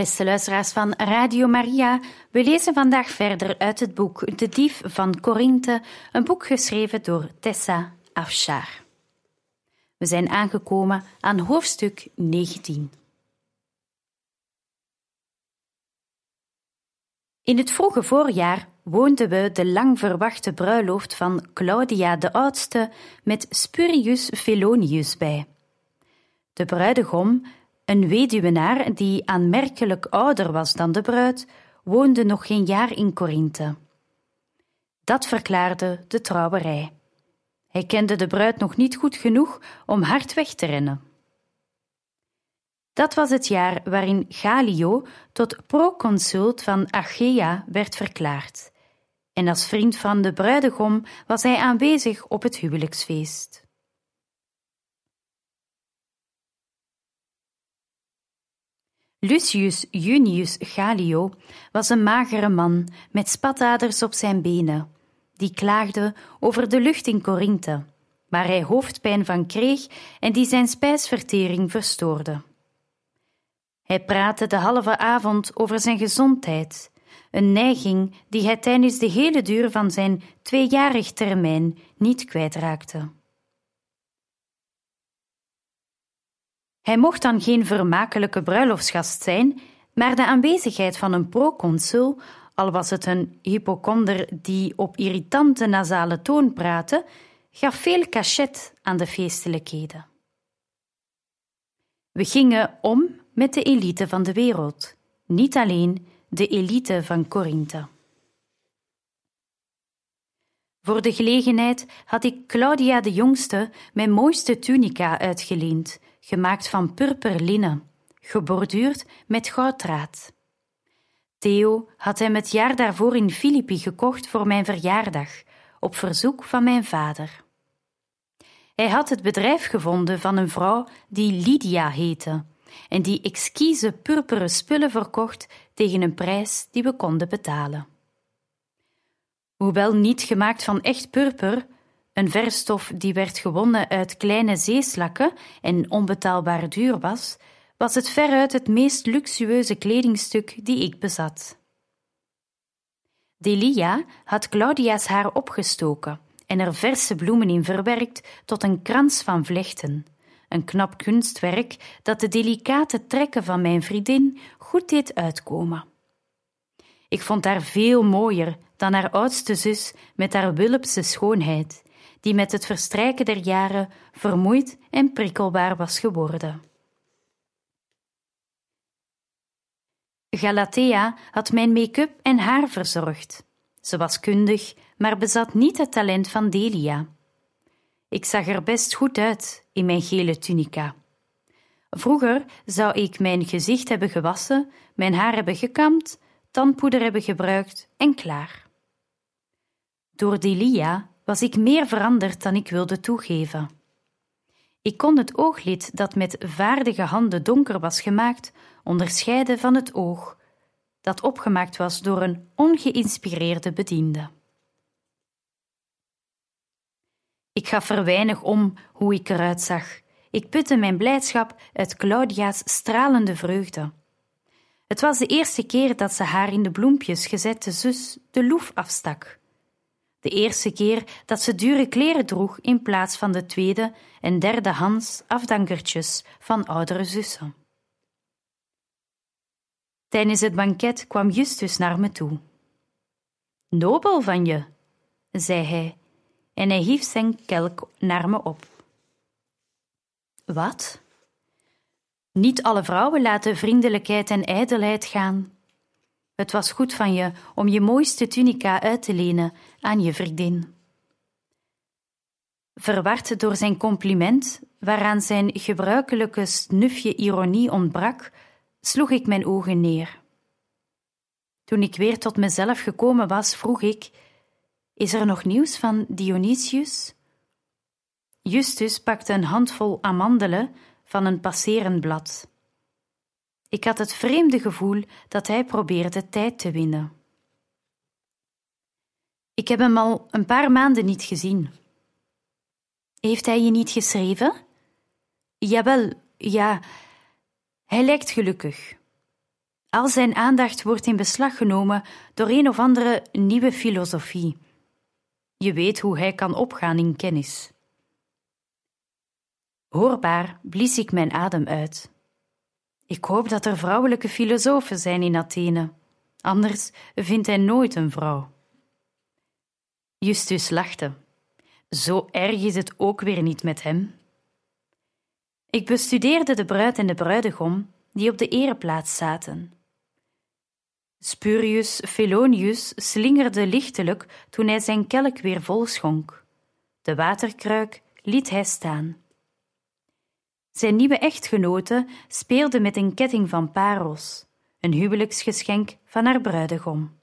Beste luisteraars van Radio Maria, we lezen vandaag verder uit het boek De Dief van Corinthe, een boek geschreven door Tessa Afshar. We zijn aangekomen aan hoofdstuk 19. In het vroege voorjaar woonden we de lang verwachte bruiloft van Claudia de Oudste met Spurius Felonius bij. De bruidegom, een weduwenaar die aanmerkelijk ouder was dan de bruid, woonde nog geen jaar in Corinthe. Dat verklaarde de trouwerij. Hij kende de bruid nog niet goed genoeg om hard weg te rennen. Dat was het jaar waarin Galio tot proconsult van Achea werd verklaard, en als vriend van de bruidegom was hij aanwezig op het huwelijksfeest. Lucius Junius Galio was een magere man met spataders op zijn benen, die klaagde over de lucht in Corinthe, waar hij hoofdpijn van kreeg en die zijn spijsvertering verstoorde. Hij praatte de halve avond over zijn gezondheid, een neiging die hij tijdens de hele duur van zijn tweejarig termijn niet kwijtraakte. Hij mocht dan geen vermakelijke bruiloftsgast zijn, maar de aanwezigheid van een proconsul, al was het een hypochonder die op irritante nasale toon praatte, gaf veel cachet aan de feestelijkheden. We gingen om met de elite van de wereld, niet alleen de elite van Corinthe. Voor de gelegenheid had ik Claudia de Jongste mijn mooiste tunica uitgeleend, gemaakt van purperlinnen, geborduurd met gouddraad. Theo had hem het jaar daarvoor in Filippi gekocht voor mijn verjaardag, op verzoek van mijn vader. Hij had het bedrijf gevonden van een vrouw die Lydia heette en die exquise purperen spullen verkocht tegen een prijs die we konden betalen. Hoewel niet gemaakt van echt purper, een verstof die werd gewonnen uit kleine zeeslakken en onbetaalbaar duur was, was het veruit het meest luxueuze kledingstuk die ik bezat. Delia had Claudia's haar opgestoken en er verse bloemen in verwerkt tot een krans van vlechten, een knap kunstwerk dat de delicate trekken van mijn vriendin goed deed uitkomen. Ik vond haar veel mooier dan haar oudste zus met haar wulpse schoonheid, die met het verstrijken der jaren vermoeid en prikkelbaar was geworden. Galatea had mijn make-up en haar verzorgd. Ze was kundig, maar bezat niet het talent van Delia. Ik zag er best goed uit in mijn gele tunica. Vroeger zou ik mijn gezicht hebben gewassen, mijn haar hebben gekamd, tandpoeder hebben gebruikt en klaar. Door Delia was ik meer veranderd dan ik wilde toegeven. Ik kon het ooglid dat met vaardige handen donker was gemaakt, onderscheiden van het oog, dat opgemaakt was door een ongeïnspireerde bediende. Ik gaf er weinig om hoe ik eruit zag. Ik putte mijn blijdschap uit Claudia's stralende vreugde. Het was de eerste keer dat ze haar in de bloempjes gezette zus de loef afstak. De eerste keer dat ze dure kleren droeg in plaats van de tweede en derde hands afdankertjes van oudere zussen. Tijdens het banket kwam Justus naar me toe. Nobel van je, zei hij, en hij hief zijn kelk naar me op. Wat? Niet alle vrouwen laten vriendelijkheid en ijdelheid gaan. Het was goed van je om je mooiste tunica uit te lenen aan je vriendin. Verward door zijn compliment, waaraan zijn gebruikelijke snufje ironie ontbrak, sloeg ik mijn ogen neer. Toen ik weer tot mezelf gekomen was, vroeg ik: Is er nog nieuws van Dionysius? Justus pakte een handvol amandelen van een passerend blad. Ik had het vreemde gevoel dat hij probeerde tijd te winnen. Ik heb hem al een paar maanden niet gezien. Heeft hij je niet geschreven? Jawel, ja. Hij lijkt gelukkig. Al zijn aandacht wordt in beslag genomen door een of andere nieuwe filosofie. Je weet hoe hij kan opgaan in kennis. Hoorbaar blies ik mijn adem uit. Ik hoop dat er vrouwelijke filosofen zijn in Athene, anders vindt hij nooit een vrouw. Justus lachte. Zo erg is het ook weer niet met hem. Ik bestudeerde de bruid en de bruidegom die op de ereplaats zaten. Spurius Felonius slingerde lichtelijk toen hij zijn kelk weer vol schonk. De waterkruik liet hij staan. Zijn nieuwe echtgenote speelde met een ketting van parels, een huwelijksgeschenk van haar bruidegom.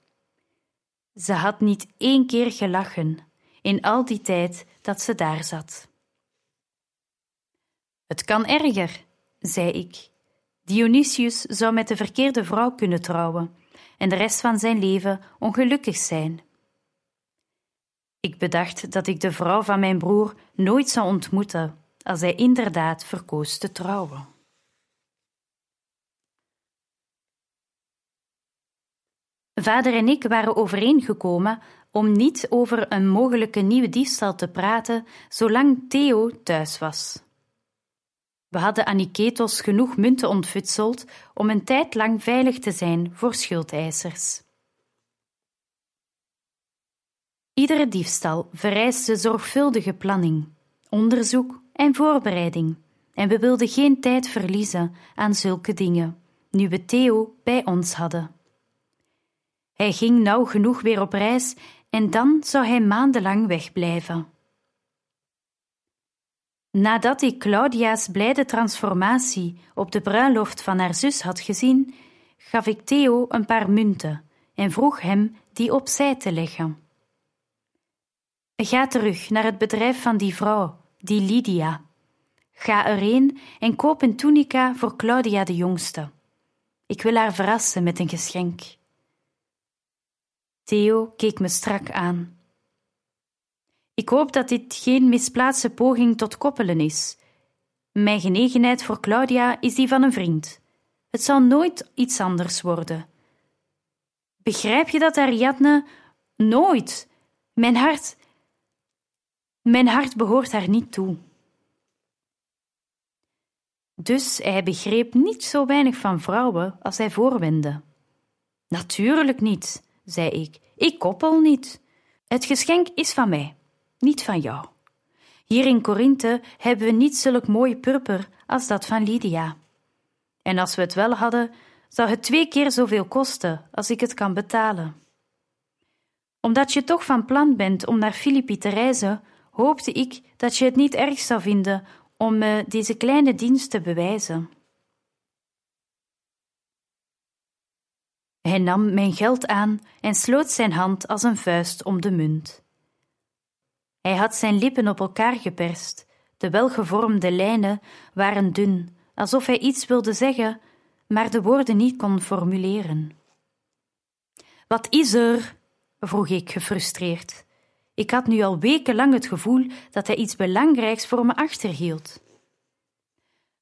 Ze had niet één keer gelachen in al die tijd dat ze daar zat. Het kan erger, zei ik. Dionysius zou met de verkeerde vrouw kunnen trouwen en de rest van zijn leven ongelukkig zijn. Ik bedacht dat ik de vrouw van mijn broer nooit zou ontmoeten als hij inderdaad verkoos te trouwen. Vader en ik waren overeengekomen om niet over een mogelijke nieuwe diefstal te praten zolang Theo thuis was. We hadden Aniketos genoeg munten ontfutseld om een tijd lang veilig te zijn voor schuldeisers. Iedere diefstal vereiste zorgvuldige planning, onderzoek en voorbereiding, en we wilden geen tijd verliezen aan zulke dingen, nu we Theo bij ons hadden. Hij ging nauw genoeg weer op reis en dan zou hij maandenlang wegblijven. Nadat ik Claudia's blijde transformatie op de bruiloft van haar zus had gezien, gaf ik Theo een paar munten en vroeg hem die opzij te leggen. Ga terug naar het bedrijf van die vrouw, die Lydia. Ga erheen en koop een tunica voor Claudia de jongste. Ik wil haar verrassen met een geschenk. Theo keek me strak aan. Ik hoop dat dit geen misplaatste poging tot koppelen is. Mijn genegenheid voor Claudia is die van een vriend. Het zal nooit iets anders worden. Begrijp je dat, Ariadne? Nooit. Mijn hart. Mijn hart behoort haar niet toe. Dus hij begreep niet zo weinig van vrouwen als hij voorwendde. Natuurlijk niet, zei ik. Ik koppel niet. Het geschenk is van mij niet van jou. Hier in Korinthe hebben we niet zulk mooi purper als dat van Lydia. En als we het wel hadden, zou het twee keer zoveel kosten als ik het kan betalen. Omdat je toch van plan bent om naar Filippi te reizen, hoopte ik dat je het niet erg zou vinden om me deze kleine dienst te bewijzen. Hij nam mijn geld aan en sloot zijn hand als een vuist om de munt. Hij had zijn lippen op elkaar geperst. De welgevormde lijnen waren dun, alsof hij iets wilde zeggen, maar de woorden niet kon formuleren. Wat is er? vroeg ik gefrustreerd. Ik had nu al wekenlang het gevoel dat hij iets belangrijks voor me achterhield.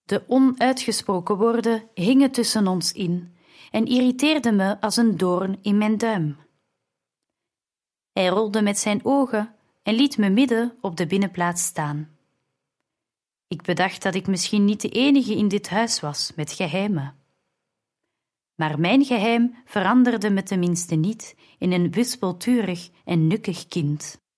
De onuitgesproken woorden hingen tussen ons in en irriteerden me als een doorn in mijn duim. Hij rolde met zijn ogen en liet me midden op de binnenplaats staan. Ik bedacht dat ik misschien niet de enige in dit huis was met geheimen. Maar mijn geheim veranderde me tenminste niet in een wispelturig en nukkig kind.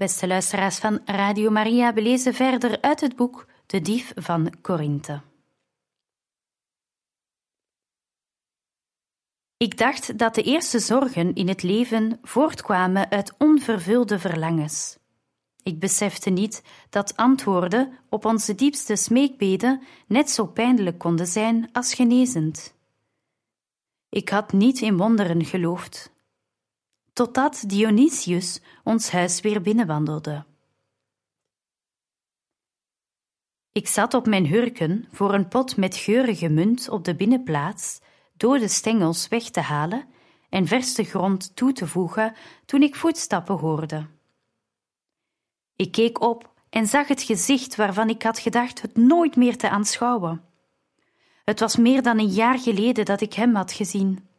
Beste luisteraars van Radio Maria, we lezen verder uit het boek De Dief van Korinthe. Ik dacht dat de eerste zorgen in het leven voortkwamen uit onvervulde verlangens. Ik besefte niet dat antwoorden op onze diepste smeekbeden net zo pijnlijk konden zijn als genezend. Ik had niet in wonderen geloofd, totdat Dionysius ons huis weer binnenwandelde. Ik zat op mijn hurken voor een pot met geurige munt op de binnenplaats dode stengels weg te halen en verse grond toe te voegen toen ik voetstappen hoorde. Ik keek op en zag het gezicht waarvan ik had gedacht het nooit meer te aanschouwen. Het was meer dan een jaar geleden dat ik hem had gezien.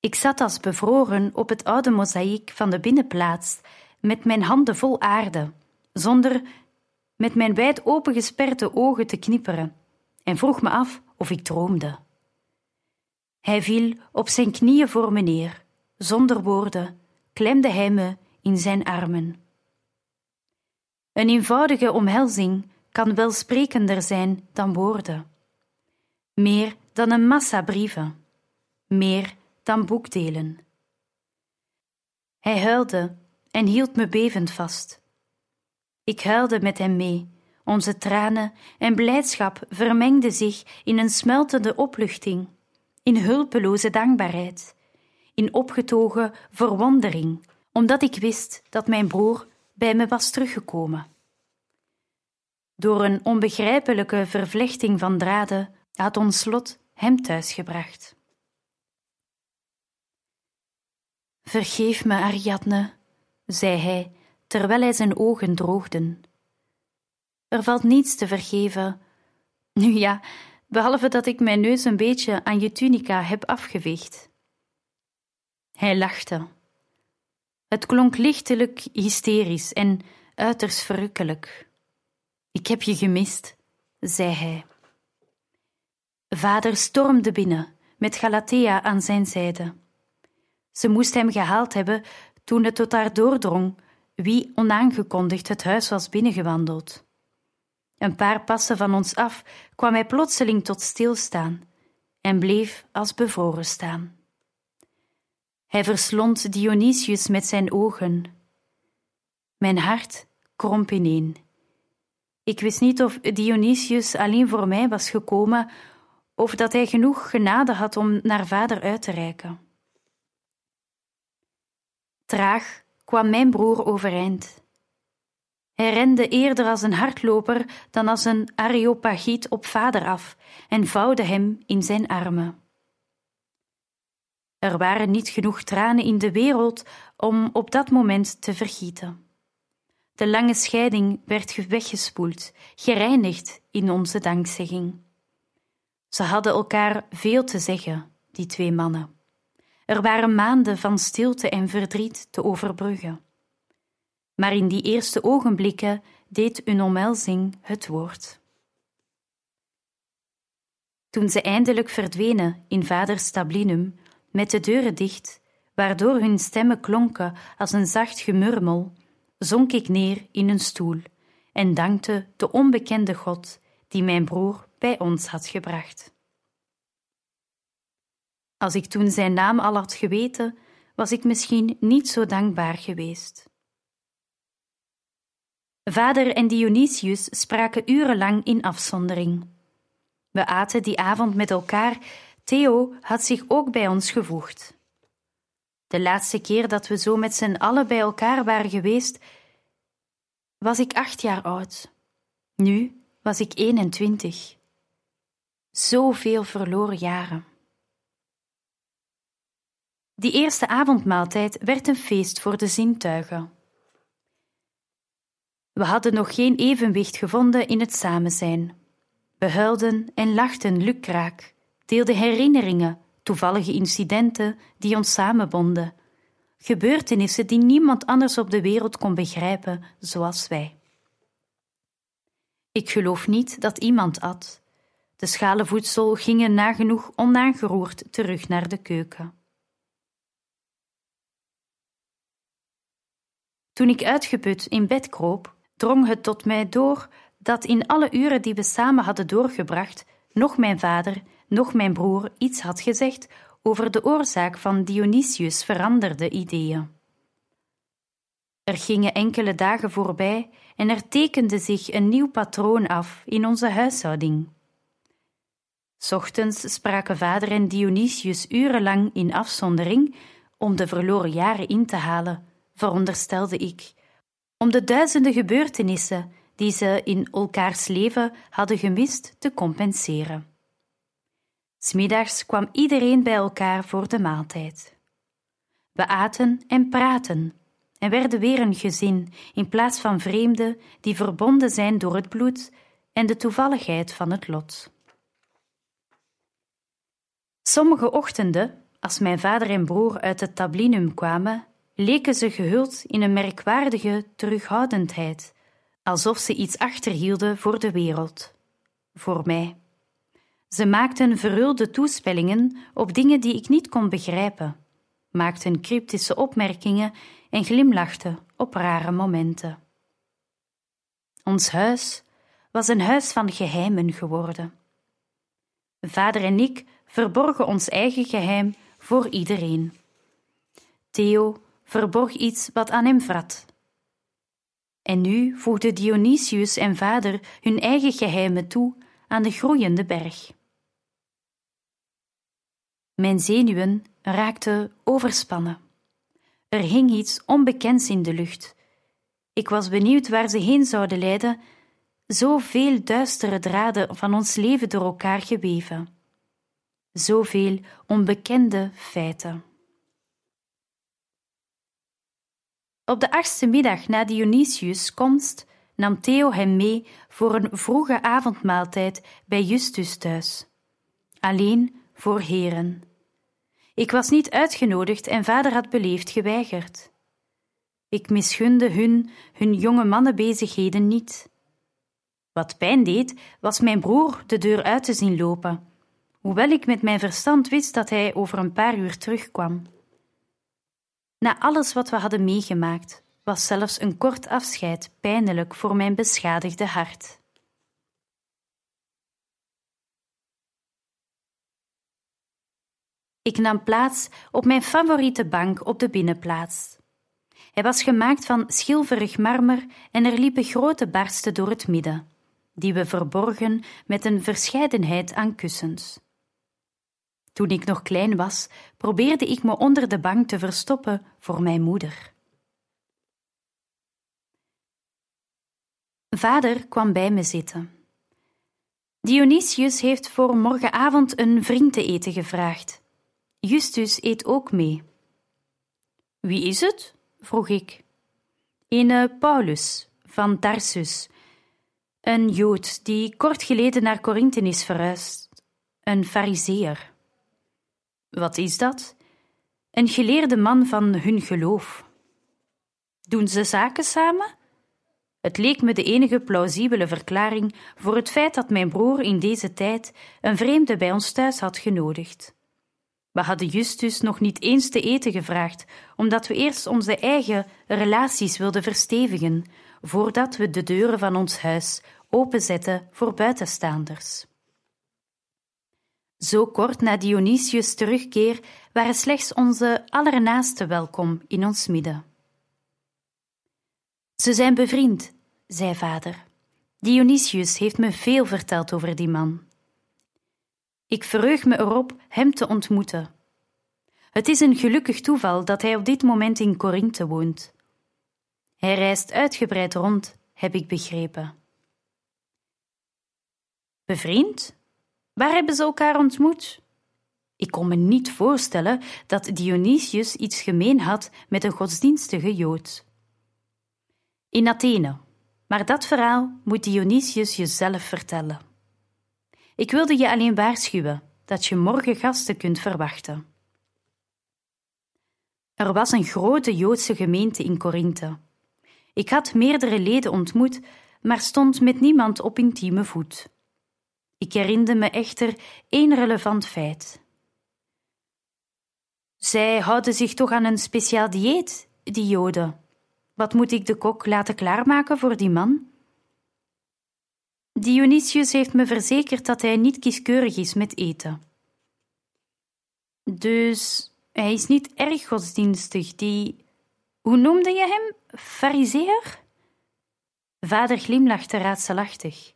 Ik zat als bevroren op het oude mozaïek van de binnenplaats, met mijn handen vol aarde, zonder met mijn wijd opengesperde ogen te knipperen, en vroeg me af of ik droomde. Hij viel op zijn knieën voor me neer, zonder woorden, klemde hij me in zijn armen. Een eenvoudige omhelzing kan wel sprekender zijn dan woorden. Meer dan een massa brieven, meer dan boekdelen. Hij huilde en hield me bevend vast. Ik huilde met hem mee. Onze tranen en blijdschap vermengden zich in een smeltende opluchting, in hulpeloze dankbaarheid, in opgetogen verwondering, omdat ik wist dat mijn broer bij me was teruggekomen. Door een onbegrijpelijke vervlechting van draden had ons lot hem thuisgebracht. Vergeef me, Ariadne, zei hij, terwijl hij zijn ogen droogden. Er valt niets te vergeven. Nu ja, behalve dat ik mijn neus een beetje aan je tunica heb afgeveegd. Hij lachte. Het klonk lichtelijk hysterisch en uiterst verrukkelijk. Ik heb je gemist, zei hij. Vader stormde binnen, met Galatea aan zijn zijde. Ze moest hem gehaald hebben toen het tot haar doordrong wie onaangekondigd het huis was binnengewandeld. Een paar passen van ons af kwam hij plotseling tot stilstaan en bleef als bevroren staan. Hij verslond Dionysius met zijn ogen. Mijn hart kromp ineen. Ik wist niet of Dionysius alleen voor mij was gekomen of dat hij genoeg genade had om naar vader uit te reiken. Traag kwam mijn broer overeind. Hij rende eerder als een hardloper dan als een areopagiet op vader af en vouwde hem in zijn armen. Er waren niet genoeg tranen in de wereld om op dat moment te vergieten. De lange scheiding werd weggespoeld, gereinigd in onze dankzegging. Ze hadden elkaar veel te zeggen, die twee mannen. Er waren maanden van stilte en verdriet te overbruggen. Maar in die eerste ogenblikken deed een omhelzing het woord. Toen ze eindelijk verdwenen in vaders tablinum, met de deuren dicht, waardoor hun stemmen klonken als een zacht gemurmel, zonk ik neer in een stoel en dankte de onbekende God die mijn broer bij ons had gebracht. Als ik toen zijn naam al had geweten, was ik misschien niet zo dankbaar geweest. Vader en Dionysius spraken urenlang in afzondering. We aten die avond met elkaar. Theo had zich ook bij ons gevoegd. De laatste keer dat we zo met z'n allen bij elkaar waren geweest, was ik acht jaar oud. Nu was ik 21. Zoveel verloren jaren. Die eerste avondmaaltijd werd een feest voor de zintuigen. We hadden nog geen evenwicht gevonden in het samen zijn. We huilden en lachten lukraak, deelden herinneringen, toevallige incidenten die ons samenbonden, gebeurtenissen die niemand anders op de wereld kon begrijpen zoals wij. Ik geloof niet dat iemand at. De schalen voedsel gingen nagenoeg onaangeroerd terug naar de keuken. Toen ik uitgeput in bed kroop, drong het tot mij door dat in alle uren die we samen hadden doorgebracht, nog mijn vader, nog mijn broer iets had gezegd over de oorzaak van Dionysius' veranderde ideeën. Er gingen enkele dagen voorbij en er tekende zich een nieuw patroon af in onze huishouding. Ochtends spraken vader en Dionysius urenlang in afzondering om de verloren jaren in te halen, veronderstelde ik, om de duizenden gebeurtenissen die ze in elkaars leven hadden gemist te compenseren. Smiddags kwam iedereen bij elkaar voor de maaltijd. We aten en praten en werden weer een gezin in plaats van vreemden die verbonden zijn door het bloed en de toevalligheid van het lot. Sommige ochtenden, als mijn vader en broer uit het tablinum kwamen, leken ze gehuld in een merkwaardige terughoudendheid, alsof ze iets achterhielden voor de wereld, voor mij. Ze maakten verhulde toespellingen op dingen die ik niet kon begrijpen, maakten cryptische opmerkingen en glimlachten op rare momenten. Ons huis was een huis van geheimen geworden. Vader en ik verborgen ons eigen geheim voor iedereen. Theo verborg iets wat aan hem vrat. En nu voegden Dionysius en vader hun eigen geheimen toe aan de groeiende berg. Mijn zenuwen raakten overspannen. Er hing iets onbekends in de lucht. Ik was benieuwd waar ze heen zouden leiden, zoveel duistere draden van ons leven door elkaar geweven. Zoveel onbekende feiten. Op de achtste middag na Dionysius' komst nam Theo hem mee voor een vroege avondmaaltijd bij Justus thuis. Alleen voor heren. Ik was niet uitgenodigd en vader had beleefd geweigerd. Ik misgunde hun hun jonge mannenbezigheden niet. Wat pijn deed, was mijn broer de deur uit te zien lopen, hoewel ik met mijn verstand wist dat hij over een paar uur terugkwam. Na alles wat we hadden meegemaakt, was zelfs een kort afscheid pijnlijk voor mijn beschadigde hart. Ik nam plaats op mijn favoriete bank op de binnenplaats. Hij was gemaakt van schilverig marmer en er liepen grote barsten door het midden, die we verborgen met een verscheidenheid aan kussens. Toen ik nog klein was, probeerde ik me onder de bank te verstoppen voor mijn moeder. Vader kwam bij me zitten. Dionysius heeft voor morgenavond een vriend te eten gevraagd. Justus eet ook mee. Wie is het? vroeg ik. Een Paulus van Tarsus, een Jood die kort geleden naar Korinthe is verhuisd, een Fariseer. Wat is dat? Een geleerde man van hun geloof. Doen ze zaken samen? Het leek me de enige plausibele verklaring voor het feit dat mijn broer in deze tijd een vreemde bij ons thuis had genodigd. We hadden Justus nog niet eens te eten gevraagd, omdat we eerst onze eigen relaties wilden verstevigen, voordat we de deuren van ons huis openzetten voor buitenstaanders. Zo kort na Dionysius' terugkeer waren slechts onze allernaasten welkom in ons midden. Ze zijn bevriend, zei vader. Dionysius heeft me veel verteld over die man. Ik verheug me erop hem te ontmoeten. Het is een gelukkig toeval dat hij op dit moment in Corinthe woont. Hij reist uitgebreid rond, heb ik begrepen. Bevriend? Waar hebben ze elkaar ontmoet? Ik kon me niet voorstellen dat Dionysius iets gemeen had met een godsdienstige Jood. In Athene, maar dat verhaal moet Dionysius jezelf vertellen. Ik wilde je alleen waarschuwen dat je morgen gasten kunt verwachten. Er was een grote Joodse gemeente in Korinthe. Ik had meerdere leden ontmoet, maar stond met niemand op intieme voet. Ik herinnerde me echter één relevant feit. Zij houden zich toch aan een speciaal dieet, die Joden. Wat moet ik de kok laten klaarmaken voor die man? Dionysius heeft me verzekerd dat hij niet kieskeurig is met eten. Dus hij is niet erg godsdienstig, die. Hoe noemde je hem? Fariseer? Vader glimlachte raadselachtig.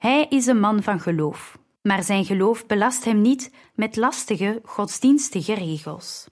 Hij is een man van geloof, maar zijn geloof belast hem niet met lastige godsdienstige regels.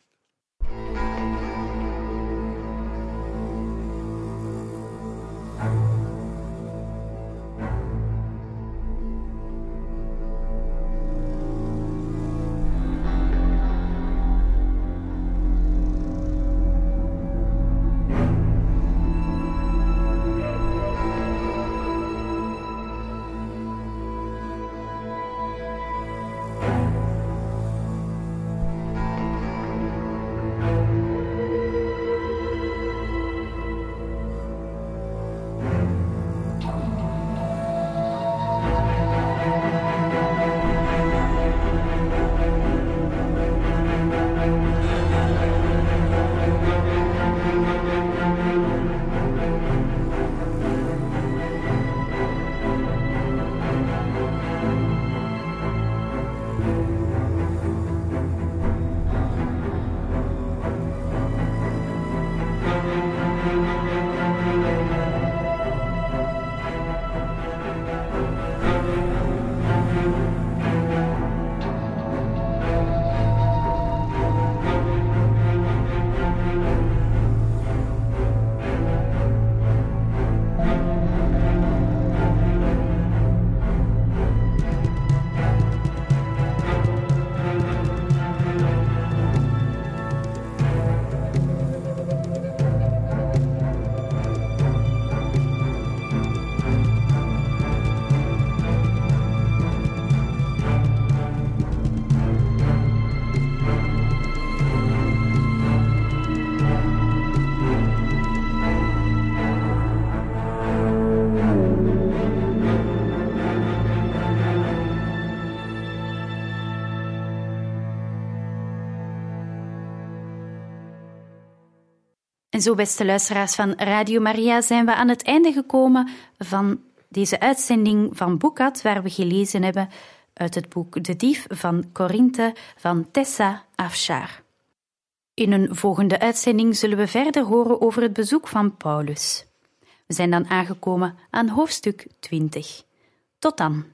Zo, beste luisteraars van Radio Maria, zijn we aan het einde gekomen van deze uitzending van Boekat, waar we gelezen hebben uit het boek De Dief van Corinthe van Tessa Afshar. In een volgende uitzending zullen we verder horen over het bezoek van Paulus. We zijn dan aangekomen aan hoofdstuk 20. Tot dan.